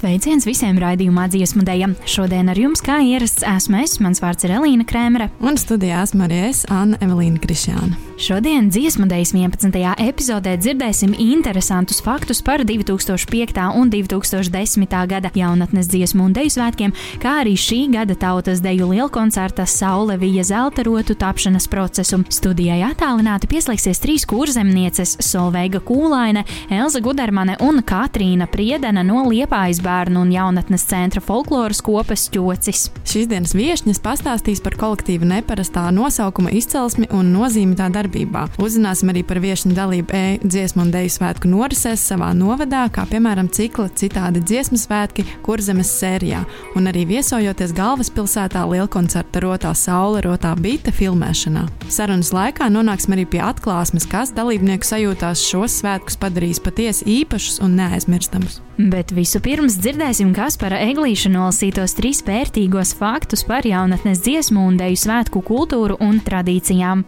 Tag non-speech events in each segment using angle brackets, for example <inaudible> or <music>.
Sveiciens visiem raidījumā dziesmu dēļam. Šodien ar jums, kā ierasts, esmu es, mans vārds ir Elīna Krēmere. Un studijā esmu arī es, Anna Evelīna Krišjāna. Šodien dziesmu dēļas 11. epizodē dzirdēsim interesantus faktus par 2005. un 2010. gada jaunatnes dziesmu un deju svētkiem, kā arī šī gada tautas deju lielkoncerta Saule Vija zelta rotu tapšanas procesu. Studijai attālināti pieslēgsies trīs kurzemnieces - Solveiga Kūlaine, Elza Gudermane un Katrīna Priedena no Liepājas bērnu un jaunatnes centra folkloras kopas ķocis. Šīs dienas viesņas pastāstīs par kolektīva neparastā nosaukuma izcelsmi un nozīmi tā darbībā. Uzzināsim arī par viesņu dalību e-dziesmu un deju svētku norisēs savā novadā, kā piemēram cikla citādi dziesmu svētki kurzemes sērijā, un arī viesojoties galvaspilsētā lielkoncerta rotā saule, rotā bīta filmēšanā. Sarunas laikā nonāksim arī pie atklāsmes, kas dalībnieku sajūtās šos svētkus padarīs patiesi īpašus un neaizmirstamus. Bet vispirms dzirdēsim, kas par eglīšu nolasītos trīs vērtīgos faktus par jaunatnes dziesmu un deju svētku kultūru un tradīcijām.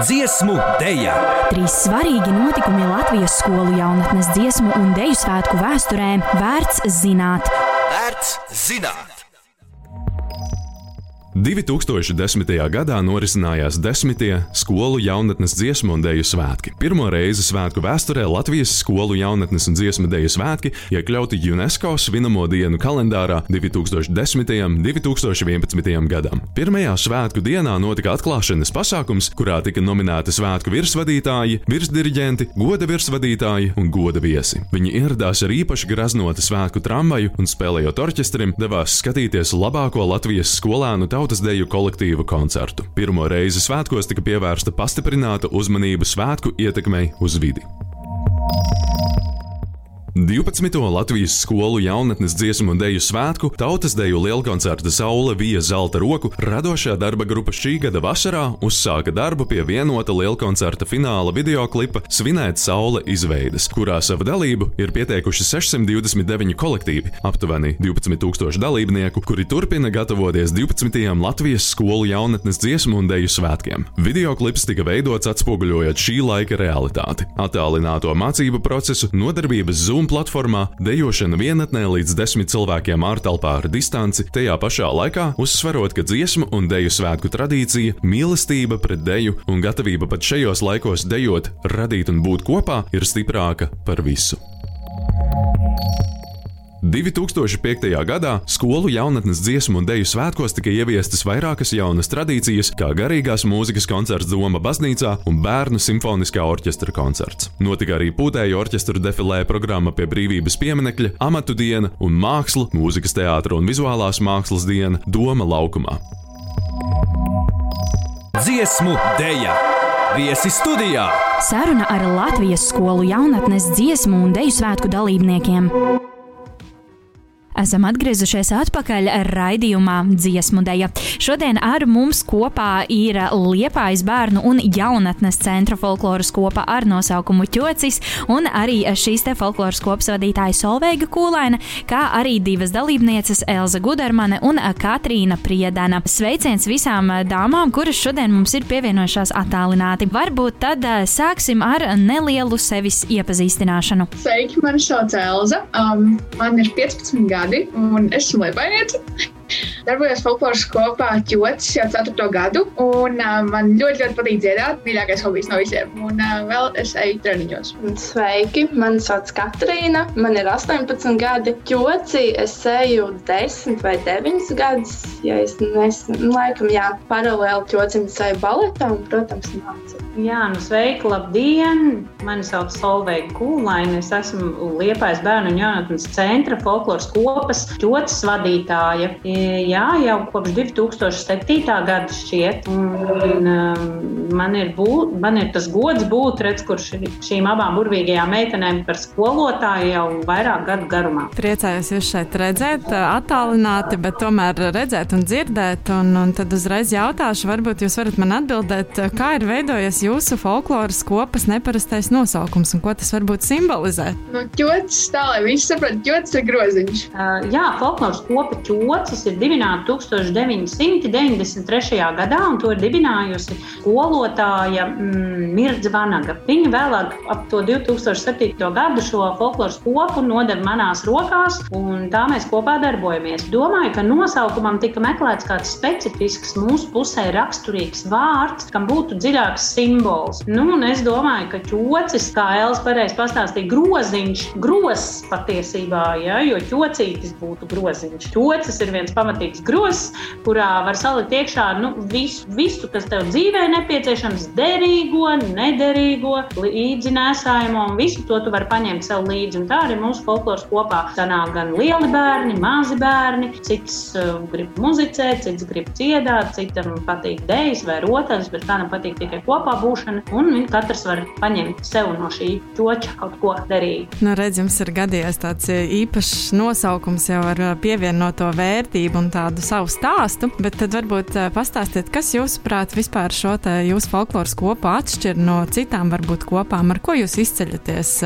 Dziesmu dēļa! Trīs svarīgi notikumi Latvijas skolu jaunatnes dziesmu un deju svētku vēsturē vērts zināt. Vērts zināt! 2010. gadā norisinājās desmitie skolu jaunatnes dziesmu un dēļu svētki. Pirmo reizi svētku vēsturē Latvijas skolu jaunatnes un dziesmu dēļu svētki iekļauti UNESCO svinamo dienu kalendārā 2010. un 2011. gadam. Pirmajā svētku dienā notika atklāšanas pasākums, kurā tika nominēti svētku virsvadītāji, virsdiriģenti, goda virsvadītāji un goda viesi. Viņi ieradās ar īpaši graznota svētku tramvaju un spēlējot orķestrim, devās skatīties labāko Latvijas skolēnu tautu tautas deju kolektīvu koncertu. Pirmo reizi svētkos tika pievērsta pastiprināta uzmanība svētku ietekmei uz vidi. 12. Latvijas skolu jaunatnes dziesmu un deju svētku tautas deju lielkoncerta Saule Vija Zelta roku radošā darba grupa šī gada vasarā uzsāka darbu pie vienota lielkoncerta fināla videoklipa Svinēt Saule izveides, kurā savu dalību ir pieteikuši 629 kolektīvi, aptuveni 12,000 dalībnieku, kuri turpina gatavoties 12. Latvijas skolu jaunatnes dziesmu un deju svētkiem. Videoklips tika veidots atspoguļojot šī laika realitāti - attālināto mācību procesu, nodarbības Zoom platformā, dejošana vienatnē līdz desmit cilvēkiem ārtelpā ar distanci, tajā pašā laikā uzsverot, ka dziesmu un deju svētku tradīcija, mīlestība pret deju un gatavība pat šajos laikos dejot, radīt un būt kopā ir stiprāka par visu. 2005. gadā skolu jaunatnes dziesmu un deju svētkos tika ieviestas vairākas jaunas tradīcijas, kā garīgās mūzikas koncerts Doma baznīcā un bērnu simfoniskā orķestra koncerts. Notika arī pūtēju orķestra defilē programma pie brīvības pieminekļa, amatu diena un māksla, mūzikas teātra un vizuālās mākslas diena Doma laukumā. Dziesmu dēļa! Viesi studijā! Saruna ar Latvijas skolu jaunatnes dziesmu un deju svētku dalībniekiem. Esam atgriezušies atpakaļ raidījumā Dziesmu dēļa. Šodien ar mums kopā ir Liepājas bērnu un jaunatnes centra folkloras kopa ar nosaukumu Ķocis, un arī šīs te folkloras kopas vadītāja Solveiga Kūlaina, kā arī divas dalībnieces Elza Gudermane un Katrīna Priedana. Sveiciens visām dāmām, kuras šodien mums ir pievienojušās attālināti. Varbūt tad eh, sāksim ar nelielu sevis iepazīstināšanu. Sveiki, mani sauc Elza. Um, man ir 15 gadi un esmu Lietuvainieca. Darbojos folkloras kopā ķotis jau 4. gadu, un uh, man ļoti, ļoti patīk dziedāt. Mīļākais hobijs no visiem. Un uh, vēl es eju treniņos. Sveiki, mani sauc Katrīna, man ir 18 gadi. Ķoci es eju 10 vai 9 gadus. Ja es nesmu, laikam, jā, paralēli ķocim es eju baletā un, protams, mācību. Jā, nu sveiki, labdien! Mani sauc Solveiga Kūlaina. Es esmu Liepājas bērnu un jaunatnes centra folkloras kopas ķotis vadītāja. Jā, jau kopš 2007. gada šķiet. Un, um, man, ir būt, man ir tas gods būt redz, kur šīm abām burvīgajām meitenēm par skolotāju jau vairāk gadu garumā. Priecājos jūs šeit redzēt, attālināti, bet tomēr redzēt un dzirdēt. Un, un tad uzreiz jautāšu, varbūt jūs varat man atbildēt, kā ir veidojies jūsu folkloras kopas neparastais nosaukums un ko tas varbūt simbolizē? Nu, ķots tā, lai visi saprot, ķots ir groziņš. Uh, jā, folkloras kopa ķocis ir dibināta 1993. gadā, un to ir dibinājusi skolotāja mm, Mirdza Vanaga. Viņa vēlāk ap to 2007. gadu šo folkloras kopu nodeva manās rokās, un tā mēs kopā darbojamies. Domāju, ka nosaukumam tika meklēts kāds specifisks mūsu pusē raksturīgs vārds, kam būtu dziļāks simbols. Nu, un es domāju, ka ķocis, kā Elsa pareizi pastāstīja, groziņš, grozs patiesībā, ja, jo ķocītis būtu groziņš. Ķocis ir viens pamatīgs grozs, kurā var salikt iekšā nu, visu, visu, kas tev dzīvē nepieciešams, derīgo, nederīgo, līdzi nesājumu, un visu to tu vari paņemt sev līdzi. Un tā arī mūsu folkloras kopā sanāk gan lieli bērni, mazi bērni, cits uh, grib muzicēt, cits grib dziedāt, citam patīk dēļas vai rotaļas, bet kādam patīk tikai kopā būšana, un katrs var paņemt sev no šī ķoča kaut ko derīgu. Nu, redz, jums ir gadījies tāds uh, īpašs nosaukums jau ar uh, pievienoto vērtību un tādu savu stāstu, bet tad varbūt pastāstiet, kas jūsuprāt vispār šo te jūsu folkloras kopu atšķir no citām varbūt kopām, ar ko jūs izceļaties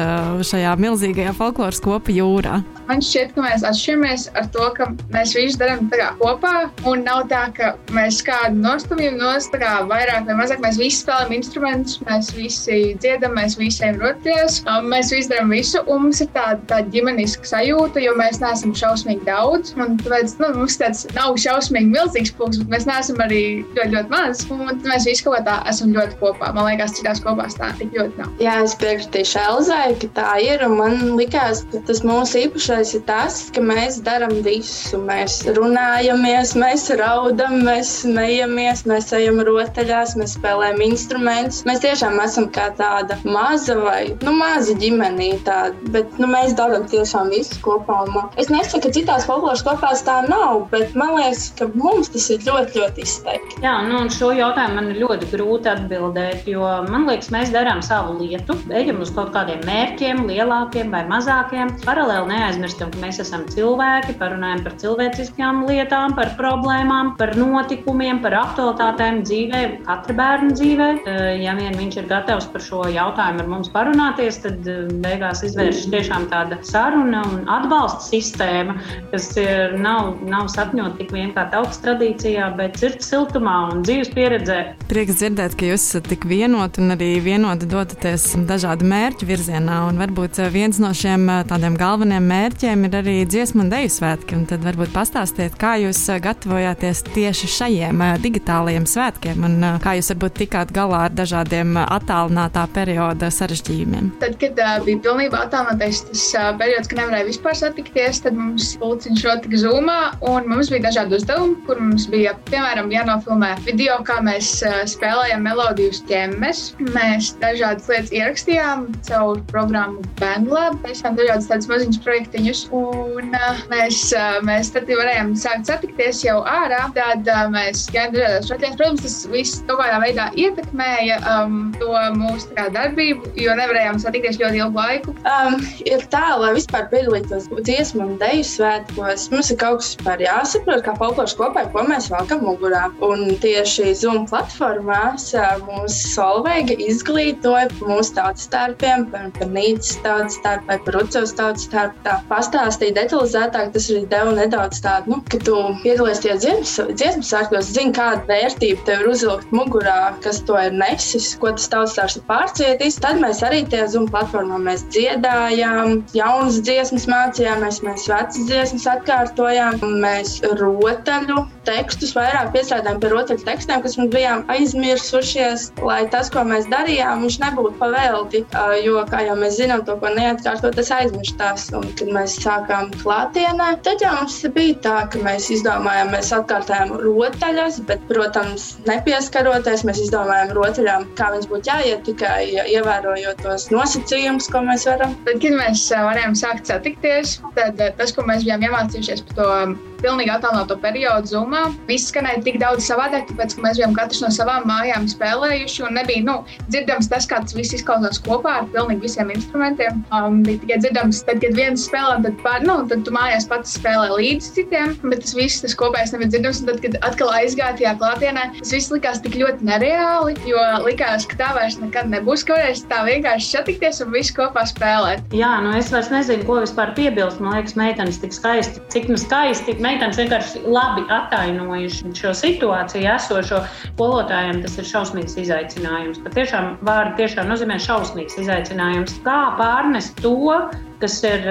šajā milzīgajā folkloras kopu jūrā? Man šķiet, ka mēs atšķiramies ar to, ka mēs visu darām kopā, un nav tā, ka mēs kādu nostumjam nost, kā vairāk vai mazāk. Mēs visi spēlējam instrumentus, mēs visi dziedam, mēs visi ejam roties, mēs visi darām visu, un mums ir tāda, tāda ģimeniska sajūta, jo mēs neesam šausmīgi daudz. Un, tāpēc, nu, mums tāds nav šausmīgi milzīgs pulks, bet mēs neesam arī ļoti, ļoti maz. Un mēs visi kaut kā tā esam ļoti kopā. Man liekas, citās kopās tā tik ļoti nav. Jā, es piekritīšu Elzai, ka tā ir. Man liekas, ka tas mūsu īpašais ir tas, ka mēs darām visu. Mēs runājamies, mēs raudam, mēs smejamies, mēs ejam rotaļās, mēs spēlējam instrumentus. Mēs tiešām esam kā tāda maza vai nu, maza ģimenīte. Bet nu, mēs darām tiešām visu kopā. Es nesaku, ka citās folkloras kopās tā nav, bet man liekas, ka mums tas ir ļoti, ļoti izteikti. Jā, nu, šo jautājumu man ir ļoti grūti atbildēt, jo man liekas, mēs darām savu lietu, ejam uz kaut kādiem mērķiem, lielākiem vai mazākiem. Paralēli neaizmirstam, ka mēs esam cilvēki, parunājam par cilvēciskām lietām, par problēmām, par notikumiem, par aktualitātēm dzīvē, katra bērna dzīvē. Ja vien viņš ir gatavs par šo jautājumu ar mums parunāties, tad beigās izvēršas tiešām tāda saruna un atbalsta sistēma, kas ir, nav, nav sapņot tik vien kā tautas tradīcijā, bet sirds siltumā un dzīves pieredzē. Prieks dzirdēt, ka jūs esat tik vienoti un arī vienoti dodaties dažādu mērķu virzienā. Un varbūt eh, viens no šiem tādiem galvenajiem mērķiem ir arī dziesmu un deju svētki. Un tad varbūt pastāstiet, kā jūs eh, gatavojāties tieši šajiem digitālajiem svētkiem un kā jūs varbūt tikāt galā ar dažādiem attālinātā perioda sarežģījumiem. Tad, kad uh, bija pilnībā attālinātais tas uh, periods, kad nevarēja vispār satikties, tad mums pulciņš notika zūmā un mums bija dažādi uzdevumi, kur mums bija, piemēram, jānofilmē video, kā mēs uh, spēlējam melodiju ķemmes. Mēs dažādas lietas ierakstījām caur programmu Bandlab. Mēs tam dažādas tādas maziņas projektiņus, un uh, mēs, uh, mēs tad varējām sākt satikties jau ārā. Tad uh, mēs gājām dažādās rotaļās. Protams, tas viss kaut kādā veidā ietekmēja um, to mūsu kā, darbību, jo nevarējām satikties ļoti ilgu laiku. Um, ir tā, lai vispār piedalītos dziesmu un deju svētkos, mums ir kaut kas jāsaprot, kā folkloras kopai, ko mēs valkam mugurā. Un tieši Zoom platformās mūsu Solveiga izglītoja mūsu tautas starpiem, par, par Nīcas tautas starpu vai par Ucevas tautas starpu. Tā pastāstīja detalizētāk, tas arī deva nedaudz tādu, nu, ka tu piedalies tie dziesmu sākos, zini, kāda vērtība tev ir uzvilkt mugurā, kas to ir nesis, ko tas tautas starps ir pārcietis. Tad mēs arī tajā Zoom platformā mēs dziedājām, jaunas dziesmas mācījāmies, mēs vecas dziesmas atkārtojām, mēs rotaļu tekstus vairāk piestrādājām pie rotaļu tekstiem, kas mums bijām aizmirsušies, lai tas, ko mēs darījām, viņš nebūtu pavelti. Jo, kā jau mēs zinām, to, ko neatkārtot, tas aizmirstās. Un, kad mēs sākām klātienē, tad jau mums bija tā, ka mēs izdomājām, mēs atkārtojām rotaļas, bet, protams, nepieskaroties, mēs izdomājām rotaļām, kā viņas būtu jāiet, tikai ievērojot tos nosacījumus, ko mēs varam. Tad, kad mēs varējām sākt satikties, tad tas, ko mēs bijām iemācījušies par to pilnīgi attālināto periodu zumā. Viss skanēja tik daudz savādāk, tāpēc, ka mēs bijām katrs no savām mājām spēlējuši. Un nebija nu, dzirdams tas, kā tas viss izklausās kopā ar pilnīgi visiem instrumentiem. Um, bija tikai dzirdams, tad, kad viens spēlē, tad, pār, nu, tad tu mājās pats spēlē līdzi citiem. Bet tas viss, tas kopējais nebija dzirdams. Tad, kad atkal aizgāja tajā klātienē, tas viss likās tik ļoti nereāli. Jo likās, ka tā vairs nekad nebūs, varēs tā vienkārši satikties un visi kopā spēlēt. Jā, nu es vairs nezinu, ko vispār piebilst. Man liekas, meitenes tik skaisti, cik nu skaisti meitenes vienkārši labi attainojuši šo situāciju esošo. Skolotājiem tas ir šausmīgs izaicinājums. Pat tiešām vārdi tiešām nozīmē šausmīgs izaicinājums. Kā pārnest to, kas ir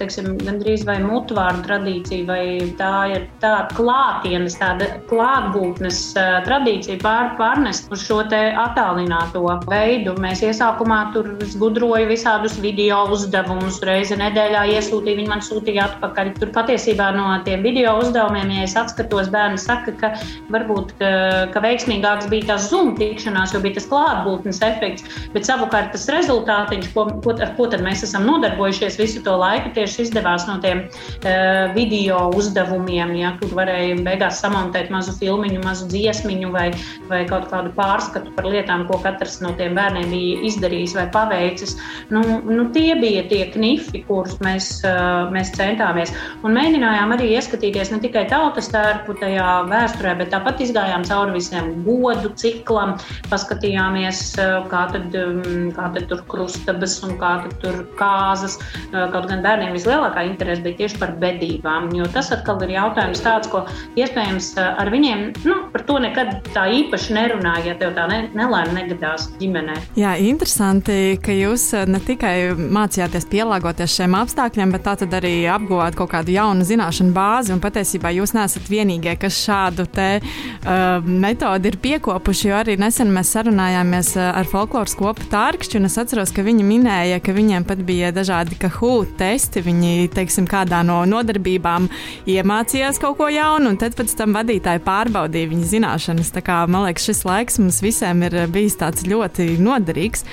teiksim, gandrīz vai mutvārdu tradīcija, vai tā ir tāda klātienes, tāda klātbūtnes tradīcija pār, pārnest uz šo attālināto veidu. Mēs iesākumā tur gudroju visādus video uzdevumus, reizi nedēļā iesūtīju, viņi man sūtīja atpakaļ. Tur patiesībā no tiem video uzdevumiem, ja es atskatos, bērni saka, ka varbūt ka, ka veiksmīgāks bija tas zoom tikšanās, jo bija tas klātbūtnes efekts, bet savukārt tas rezultātiņš, ko, ko, ar ko tad mēs esam nodarbojušies, atcerēties visu to laiku, tieši izdevās no tiem uh, video uzdevumiem, ja, kur varēja beigās samontēt mazu filmiņu, mazu dziesmiņu vai, vai kaut kādu pārskatu par lietām, ko katrs no tiem bērniem bija izdarījis vai paveicis. Nu, nu, tie bija tie knifi, kurus mēs, uh, mēs centāmies. Un mēģinājām arī ieskatīties ne tikai tautas tērpu tajā vēsturē, bet tāpat izgājām cauri visiem godu ciklam, paskatījāmies, uh, kā tad, um, kā tad tur krustabas un kā tad tur kāzas, Kaut gan bērniem vislielākā interese bija tieši par bedībām, jo tas atkal ir jautājums tāds, ko iespējams ar viņiem nu, par to nekad tā īpaši nerunāja, ja tev tā ne, nelaime negadās ģimenē. Jā, interesanti, ka jūs ne tikai mācījāties pielāgoties šiem apstākļiem, bet tā tad arī apguvāt kaut kādu jaunu zināšanu bāzi. Un patiesībā jūs neesat vienīgie, kas šādu te uh, metodi ir piekopuši, jo arī nesen mēs sarunājāmies ar folkloras kopu tārkšķi, un es atceros, ka viņi minēja, ka viņiem pat bija dažādi Kahoot testi. Viņi, teiksim, kādā no nodarbībām iemācījās kaut ko jaunu, un tad pēc tam vadītāji pārbaudīja viņa zināšanas. Tā kā, man liekas, šis laiks mums visiem ir bijis tāds ļoti noderīgs.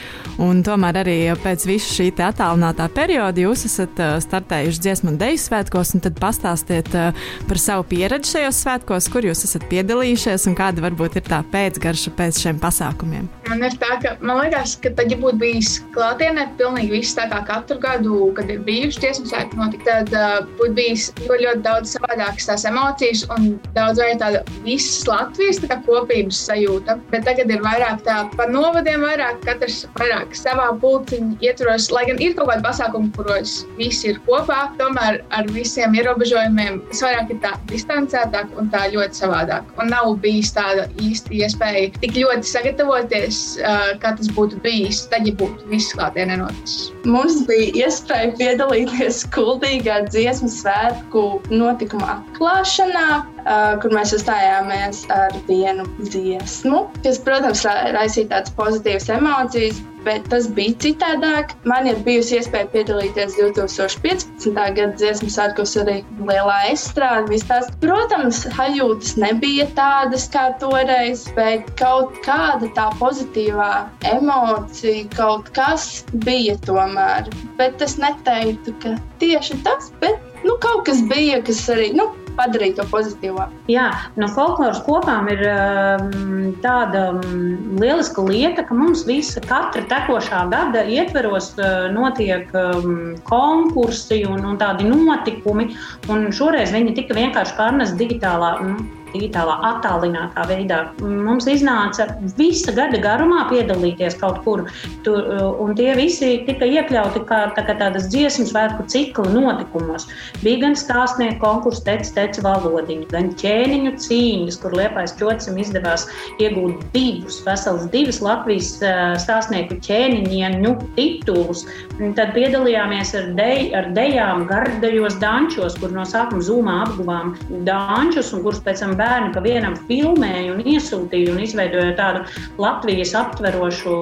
Un tomēr arī pēc visu šī attālinātā perioda jūs esat startējuši dziesmu un deju svētkos, un tad pastāstiet par savu pieredzi šajos svētkos, kur jūs esat piedalījušies un kāda varbūt ir tā pēcgarša pēc šiem pasākumiem. Man ir tā, ka man liekas, ka tad, ja būtu bijis klātienē, pilnīgi viss tā kā katru gadu kad ir bijuši dziesmu svētki, notika, tad uh, būtu bijis ļoti, ļoti daudz savādākas tās emocijas un daudz vairāk tāda visas Latvijas tā kopības sajūta. Bet tagad ir vairāk tā par novadiem, vairāk katrs vairāk savā pulciņā ietvaros, lai gan ir kaut kādi pasākumi, kuros visi ir kopā, tomēr ar visiem ierobežojumiem tas vairāk ir tā distancētāk un tā ļoti savādāk. Un nav bijis tāda īsta iespēja tik ļoti sagatavoties, uh, kā tas būtu bijis, tad, ja būtu viss klātienē noticis. Mums bija iespēja iespēju piedalīties Kuldīgā dziesmu svētku notikuma atklāšanā, kur mēs uzstājāmies ar vienu dziesmu, kas, protams, raisīja tādas pozitīvas emocijas, bet tas bija citādāk. Man ir bijusi iespēja piedalīties 2015. gada dziesmu svētkos arī lielā estrāde. Protams, sajūtas nebija tādas kā toreiz, bet kaut kāda tā pozitīvā emocija, kaut kas bija tomēr. Bet es neteiktu, ka tieši tas, bet nu, kaut kas bija, kas arī. Nu, padarīt to pozitīvāku. Jā, no folkloras kopām ir um, tāda um, lieliska lieta, ka mums visa katra tekošā gada ietveros uh, notiek um, konkursi un, un tādi notikumi. Un šoreiz viņi tika vienkārši pārnest digitālā. Digitālā, attālinātā veidā. Mums iznāca visa gada garumā piedalīties kaut kur, tur, un tie visi tika iekļauti kā, tā kā tādas dziesmu svētku cikla notikumos. Bija gan stāstnieku konkurss, teica, teica valodiņu, gan ķēniņu cīņas, kur liepais ķocim izdevās iegūt divus, vesels divas Latvijas stāstnieku ķēniņu titulus. Tad piedalījāmies ar, dej, ar dejām gardajos dančos, kur no sākuma zūmā apguvām dančus, un kurus pēc tam bērni pa vienam filmēja un iesūtīja un izveidoja tādu Latvijas aptverošu,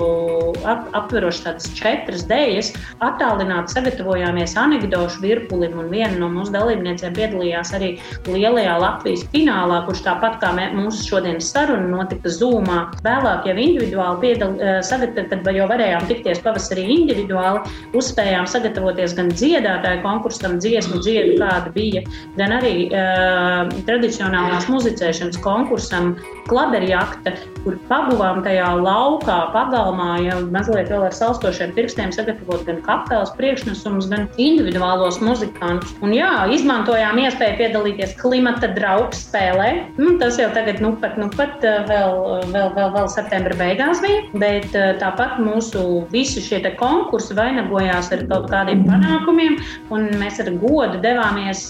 ap, aptverošu tādas četras dēļas. Attālināti sagatavojāmies anekdošu virpulim, un viena no mūsu dalībniecēm piedalījās arī lielajā Latvijas finālā, kurš tāpat kā mē, mūsu šodienas saruna notika Zoomā. Vēlāk jau individuāli piedal, eh, sagatavot, kad jau varējām tikties pavasarī individuāli, uzspējām sagatavoties gan dziedātāju konkursam, dziesmu dziedu, kāda bija, gan arī uh, tradicionālās muzicēšanas konkursam, klaberjakta, kur paguvām tajā laukā, pagalmā, jau mazliet vēl ar salstošiem pirkstiem sagatavot gan kapelas priekšnesumus, gan individuālos muzikantus. Un jā, izmantojām iespēju piedalīties klimata draugs spēlē. Nu, tas jau tagad, nu pat, nu pat vēl, vēl, vēl, vēl septembra beigās bija, bet tāpat mūsu visi šie konkursi vainagojās ar kaut kādiem panākumiem, un mēs ar godu devāmies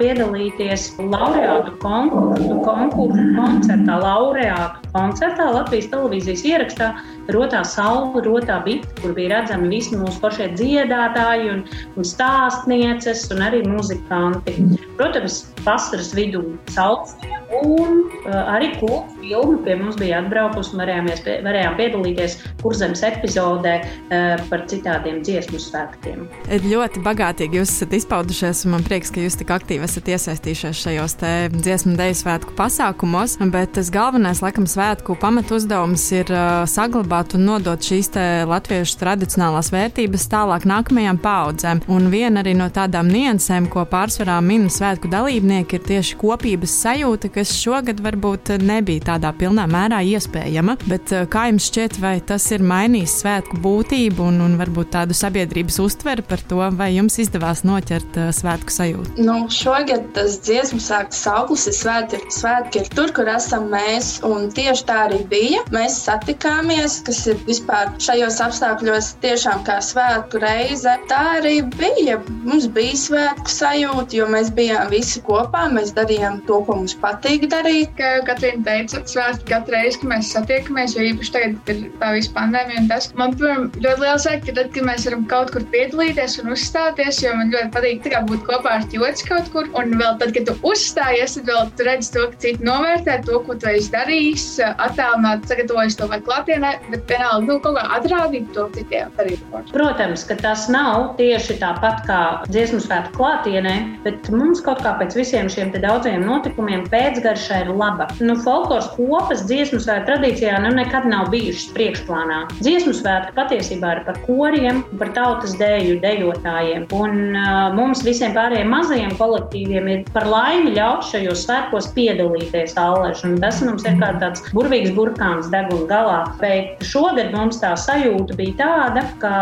piedalīties laureātu konkursu, konkursu koncertā laureātu koncertā Latvijas televīzijas ierakstā Rotā Saula, Rotā Bita, kur bija redzami visi mūsu pašie dziedātāji un, un stāstnieces un arī muzikanti. Protams, vasaras vidū saucēja un uh, arī kultu filma pie mums bija atbraukusi un pie, varējām piedalīties kurzemes epizodē uh, par citādiem dziesmu svētkiem. Ļoti bagātīgi jūs esat izpaudušies, un man prieks, ka jūs tik aktīvi esat iesaistījušies šajos dziesmu deju svētku pasākumos, bet tas galvenais, laikam, svētku pamatu uzdevums ir uh, saglabāt un nodot šīs latviešu tradicionālās vērtības tālāk nākamajām paudzēm. Un viena arī no tādām niansēm, ko pārsvarā min svētku dalībnieki, ir tieši kopības sajūta, kas šogad varbūt nebija tādā pilnā mērā iespējama. Bet eh, kā jums šķiet, vai tas ir mainījis svētku būtību un, un varbūt tādu sabiedrības uztveri par to, vai jums izdevās noķert uh, svētku sajūtu? Nu, šogad tas dziesmu sāktas auglis ir svētki, svētki ir tur, kur esam mēs, un tieši tā arī bija. Mēs satikāmies, kas ir vispār šajos apstākļos tiešām kā svētku reize. Tā arī bija. Mums bija svētku sajūta, jo mēs bijām visi kopā, mēs darījām to, ko mums patīk darīt. Kā jau Katrīna teica, svētki katru reizi, kad mēs satiekamies, jo īpaši tagad, ir tā visa pandēmija, un tas man, piemēram, ļoti liels sāk, ka tad, kad mēs varam kaut kur piedalīties un uzstāties, jo man ļoti patīk kā, būt kopā ar ķots kaut kur, un vēl tad, kad tu uzstājies, tad vēl tu redz to, ka citi novērtē to, ko tu esi darījis, attēlot, sagatavojis to vai klātienē, bet vienalga, nu, kaut kā atrādīt to citiem darīt. Protams, ka tas nav tieši tāpat kā dziesmu svētku klātienē, bet mums kaut kā pēc visiem šiem daudziem notikumiem pēc pēcgarša ir laba. Nu, folkloras kopas dziesmu svētku tradīcijā nu, nekad nav bijušas priekšplānā. Dziesmu svētki patiesībā ir par koriem, par tautas dēļu dejotājiem. Un uh, mums visiem pārējiem mazajiem kolektīviem ir par laimi ļaut šajos svētkos piedalīties alleži. Tas mums ir kā tāds burvīgs burkāns deguna galā. Bet šogad mums tā sajūta bija tāda, ka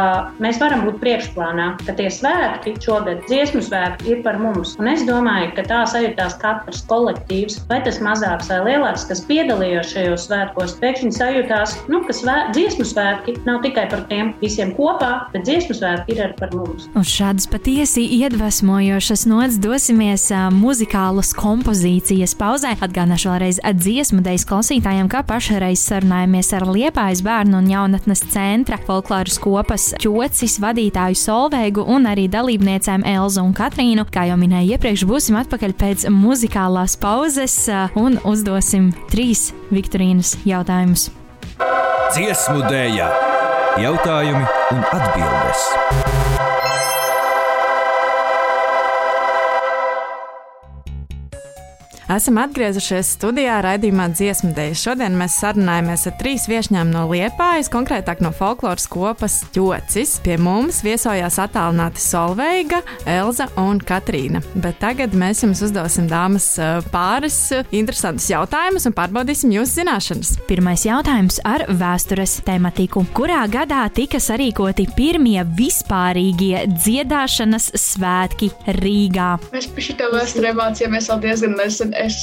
mēs varam būt priekšplānā, ka tie svētki šogad dziesmu svētki ir par mums. Un es domāju, ka tā sajūtās katrs kolektīvs vai tas mazāks vai lielāks, kas piedalījās šajos svētkos, pēkšņi sajūtās, nu, ka svē, dziesmu svētki nav tikai par tiem visiem kopā, bet dziesmu svētki ir arī par mums. Uz šādas patiesi iedvesmojošas nots dosimies uh, muzikālas kompozīcijas pauzē. Atgādināšu vēlreiz dziesmu dejas klausītājiem, kā pašreiz sarunājamies ar Liepājas bērnu un jaunatnes centra folkloras kopas ķocis vadītāju Solveigu un arī dalībniecēm Elzu un Katrīnu. Kā jau minēju iepriekš, būsim atpakaļ pēc muzikālās pauzes un uzdosim trīs Viktorīnas jautājumus. Dziesmu dēļa, jautājumi un atbildes. Esam atgriezušies studijā raidījumā dziesmu dēļ. Šodien mēs sarunājamies ar trīs viesņām no Liepājas, konkrētāk no folkloras kopas ķocis. Pie mums viesojās attālināti Solveiga, Elza un Katrīna. Bet tagad mēs jums uzdosim dāmas pāris interesantus jautājumus un pārbaudīsim jūsu zināšanas. Pirmais jautājums ar vēstures tematiku. Kurā gadā tika sarīkoti pirmie vispārīgie dziedāšanas svētki Rīgā? Mēs pie šī vēsturē mācījāmies vēl diezgan nesen es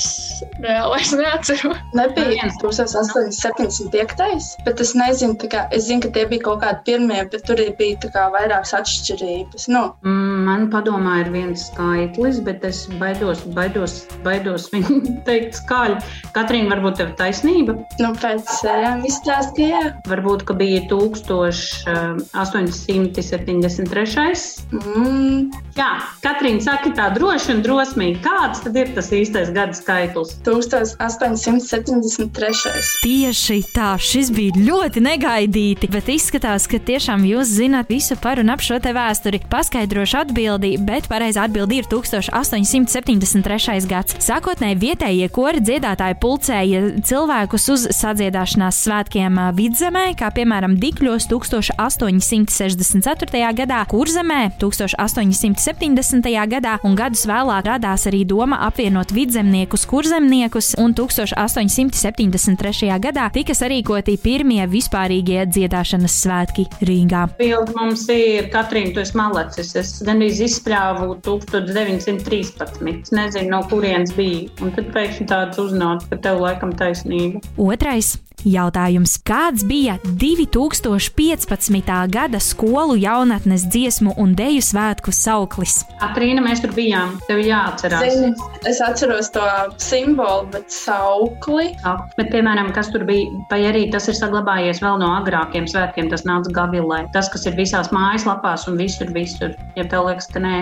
reāli neatceros. Nebija 1875. bet es nezinu, kā, es zinu, ka tie bija kaut kādi pirmie, bet tur bija kā, vairākas atšķirības. Nu. Mm, man padomā ir viens skaitlis, bet es baidos, baidos, baidos viņu <laughs> teikt skaļi. Katrīna, varbūt tev taisnība? Nu, pēc sērām izstāstīja. Varbūt, ka bija 1873. Mm. Jā, Katrīna saka tā droši un drosmīgi. Kāds tad ir tas īstais gada skaitlis? 1873. Tieši tā, šis bija ļoti negaidīti, bet izskatās, ka tiešām jūs zināt visu par un ap šo te vēsturi. Paskaidrošu atbildi, bet pareizā atbildi ir 1873. gads. Sākotnēji vietējie kori dziedātāji pulcēja cilvēkus uz sadziedāšanās svētkiem vidzemē, kā piemēram Dikļos 1864. gadā, Kurzemē 1870. gadā, un gadus vēlāk radās arī doma apvienot vidzemniekus, kurzemniekus, un 1873. gadā tika sarīkoti pirmie vispārīgie dziedāšanas svētki Rīgā. Pildi mums ir Katrīna, tu esi malecis. Es gandrīz izspļāvu 1913. Nezinu, no kurienes bija. Un tad pēkšņi tāds uznāca, ka tev laikam taisnība. Otrais Jautājums, kāds bija 2015. gada skolu jaunatnes dziesmu un deju svētku sauklis? Katrīna, mēs tur bijām. Tev jāatcerās. Zini, es atceros to simbolu, bet saukli. Jā, bet, piemēram, kas tur bija, vai arī tas ir saglabājies vēl no agrākiem svētkiem, tas nāca Gavilē. Tas, kas ir visās mājaslapās un visur, visur. Ja tev liekas, ka nē,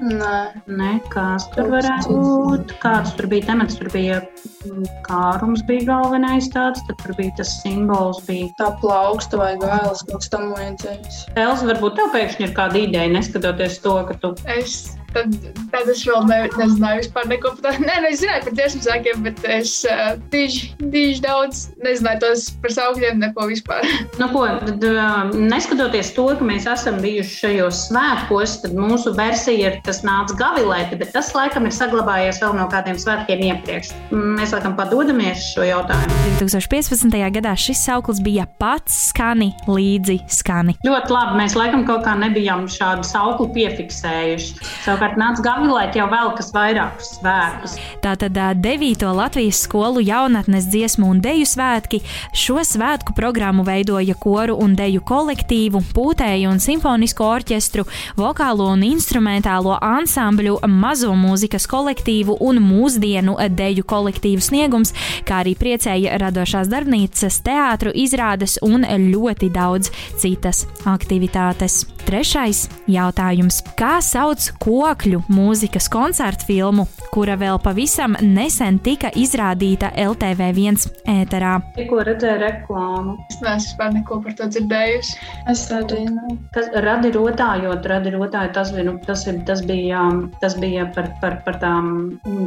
Nē, nē kas tur varētu būt? Kāds tur bija temats? Tur bija mm, kārums, bija galvenais tāds, tad tur bija tas simbols. Bija. tā plauksta vai gailas kaut kas tam līdzīgs. Elza, varbūt tev pēkšņi ir kāda ideja, neskatoties to, ka tu Es tad, tad es vēl ne, nezināju vispār neko par tādu. <laughs> Nē, nu, es zināju par dziesmu sākiem, bet es uh, diži, diži daudz nezināju tos par saukļiem, neko vispār. <laughs> Nu, ko, tad, uh, neskatoties to, ka mēs esam bijuši šajos svētkos, tad mūsu versija ir tas nāca gavilēti, bet tas laikam ir saglabājies vēl no kādiem svētkiem iepriekš. Mēs laikam padodamies šo jautājumu. 2015. gadā šis sauklis bija pats skani līdzi skani. Ļoti labi, mēs laikam kaut kā nebijām šādu sauklu piefiksējuši. Savukārt nāca gavilēt jau vēl kas vairākus svētkus. Tātad ā, 9. Latvijas skolu jaunatnes dziesmu un deju svētki. Šo svētku programmu veidoja koru un deju kolektīvu, pūtēju un simfonisko orķestru, vokālo un instrumentālo ansambļu, mazo mūzikas kolektīvu un mūsdienu deju kolektīvu sniegums, kā arī priecēja radošās darbnīcas, teātru izrādes un ļoti daudz citas aktivitātes. Trešais jautājums. Kā sauc kokļu mūzikas koncertu filmu, kura vēl pavisam nesen tika izrādīta LTV1 ēterā? Tikko redzēju reklāmu. Es neesmu vispār neko par to dzirdējusi. Es nē. Kas radi rotājot, radi rotājot, tas, bija, nu, tas, ir, tas bija, tas bija par, par, par, tām,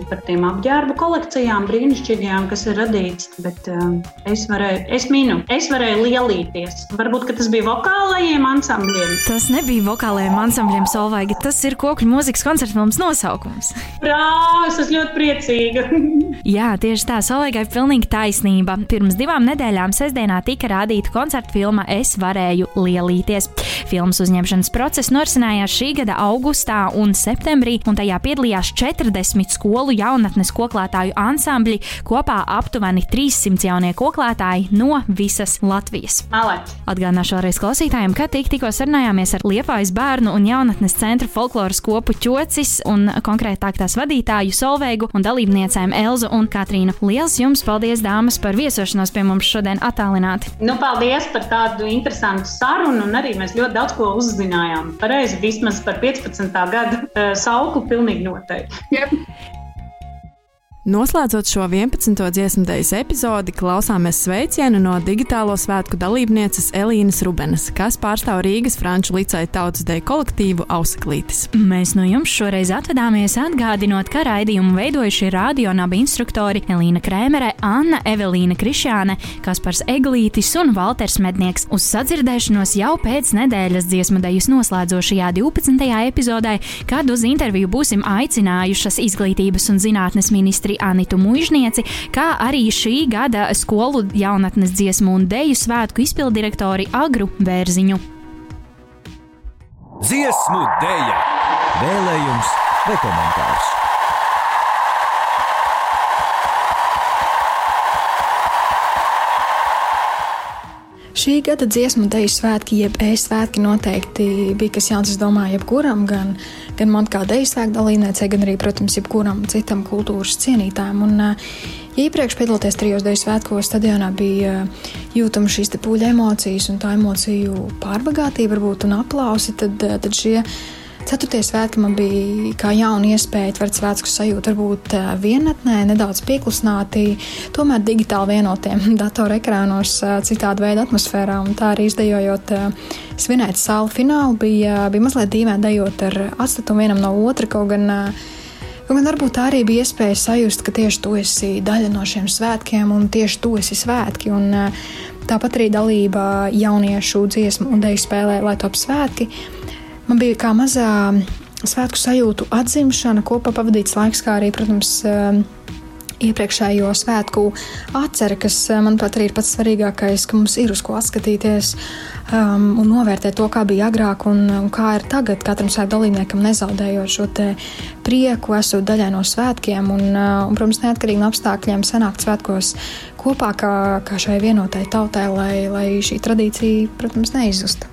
par tiem apģērbu kolekcijām brīnišķīgajām, kas ir radīts. Bet um, es varēju, es minu, es varēju lielīties. Varbūt, ka tas bija vokālajiem ansambļiem. Tas nebija vokālajiem ansambļiem Solvaiga, tas ir kokļu mūzikas koncerta filmas nosaukums. Brāl, es esmu ļoti priecīga. <laughs> Jā, tieši tā, Solveigai ir pilnīgi taisnība. Pirms divām nedēļām sestdienā tika rādīta koncerta filma Es varēju lielīties. Filmas uzņemšanas process norisinājās šī gada augustā un septembrī, un tajā piedalījās 40 skolu jaunatnes koklētāju ansambļi, kopā aptuveni 300 jaunie koklētāji no visas Latvijas. Malēt. Atgādināšu vēlreiz klausītājiem, ka tik, tikko sarunājāmies ar Liepājas bērnu un jaunatnes centra folkloras kopu ķocis un konkrētāk tās vadītāju Solveigu un dalībniecēm Elzu un Katrīnu. Liels jums paldies, dāmas, par viesošanos pie mums šodien attālināti! Nu, paldies par tādu interesantu sarunu, un arī mēs ļoti daudz ko uzzinājām. Pareizi, vismaz par 15. gada uh, sauklu pilnīgi noteikti. Yep. Noslēdzot šo 11. dziesmu dēļas epizodi, klausāmies sveicienu no digitālo svētku dalībnieces Elīnas Rubenes, kas pārstāv Rīgas Franču licēju tautas deju kolektīvu Auseklītis. Mēs no jums šoreiz atvadāmies atgādinot, ka raidījumu veidojuši radionabi instruktori Elīna Krēmere, Anna Evelīna Krišāne, Kaspars Eglītis un Valters Mednieks. Uz sadzirdēšanos jau pēc nedēļas dziesmu dejas noslēdzošajā 12. epizodē, kad uz interviju būsim aicinājušas izglītības un zinātnes ministri Anitu Mužnieci, kā arī šī gada skolu jaunatnes dziesmu un deju svētku izpildirektori Agru Bērziņu. Dziesmu dēļa, vēlējums vai komentārs. Šī gada dziesmu deju svētki, jeb e-svētki noteikti bija kas jauns, es domāju, jebkuram, gan, gan man kā deju svētku dalībniecei, gan arī, protams, jebkuram citam kultūras cienītājam. Un, eh, ja iepriekš piedaloties trijos deju svētkos, stadionā bija eh, jūtama šīs pūļa emocijas un tā emociju pārbagātība varbūt un aplausi, tad, eh, tad šie Ceturtie svētki man bija kā jauna iespēja, tvert svētku sajūta, varbūt vienatnē, nedaudz pieklusināti, tomēr digitāli vienotiem <laughs> datorekrānos, citāda veida atmosfērā. Un tā arī izdejojot svinēt salu finālu, bija, bija mazliet dīvaini dejot ar atstatumu vienam no otra, kaut gan Kaut gan varbūt tā arī bija iespēja sajust, ka tieši tu esi daļa no šiem svētkiem, un tieši tu esi svētki. Un, tāpat arī dalība jauniešu dziesmu un dēļu spēlē, lai top svētki. Man bija kā mazā svētku sajūtu atzimšana, kopā pavadīts laiks, kā arī, protams, iepriekšējo svētku atceri, kas, manuprāt, arī ir pats svarīgākais, ka mums ir uz ko atskatīties um, un novērtēt to, kā bija agrāk un, un kā ir tagad. Katram svētku dalībniekam nezaudējot šo prieku, esot daļai no svētkiem un, uh, un protams, neatkarīgi no apstākļiem, sanākt svētkos kopā kā, kā šai vienotai tautai, lai, lai šī tradīcija, protams, neizzustu.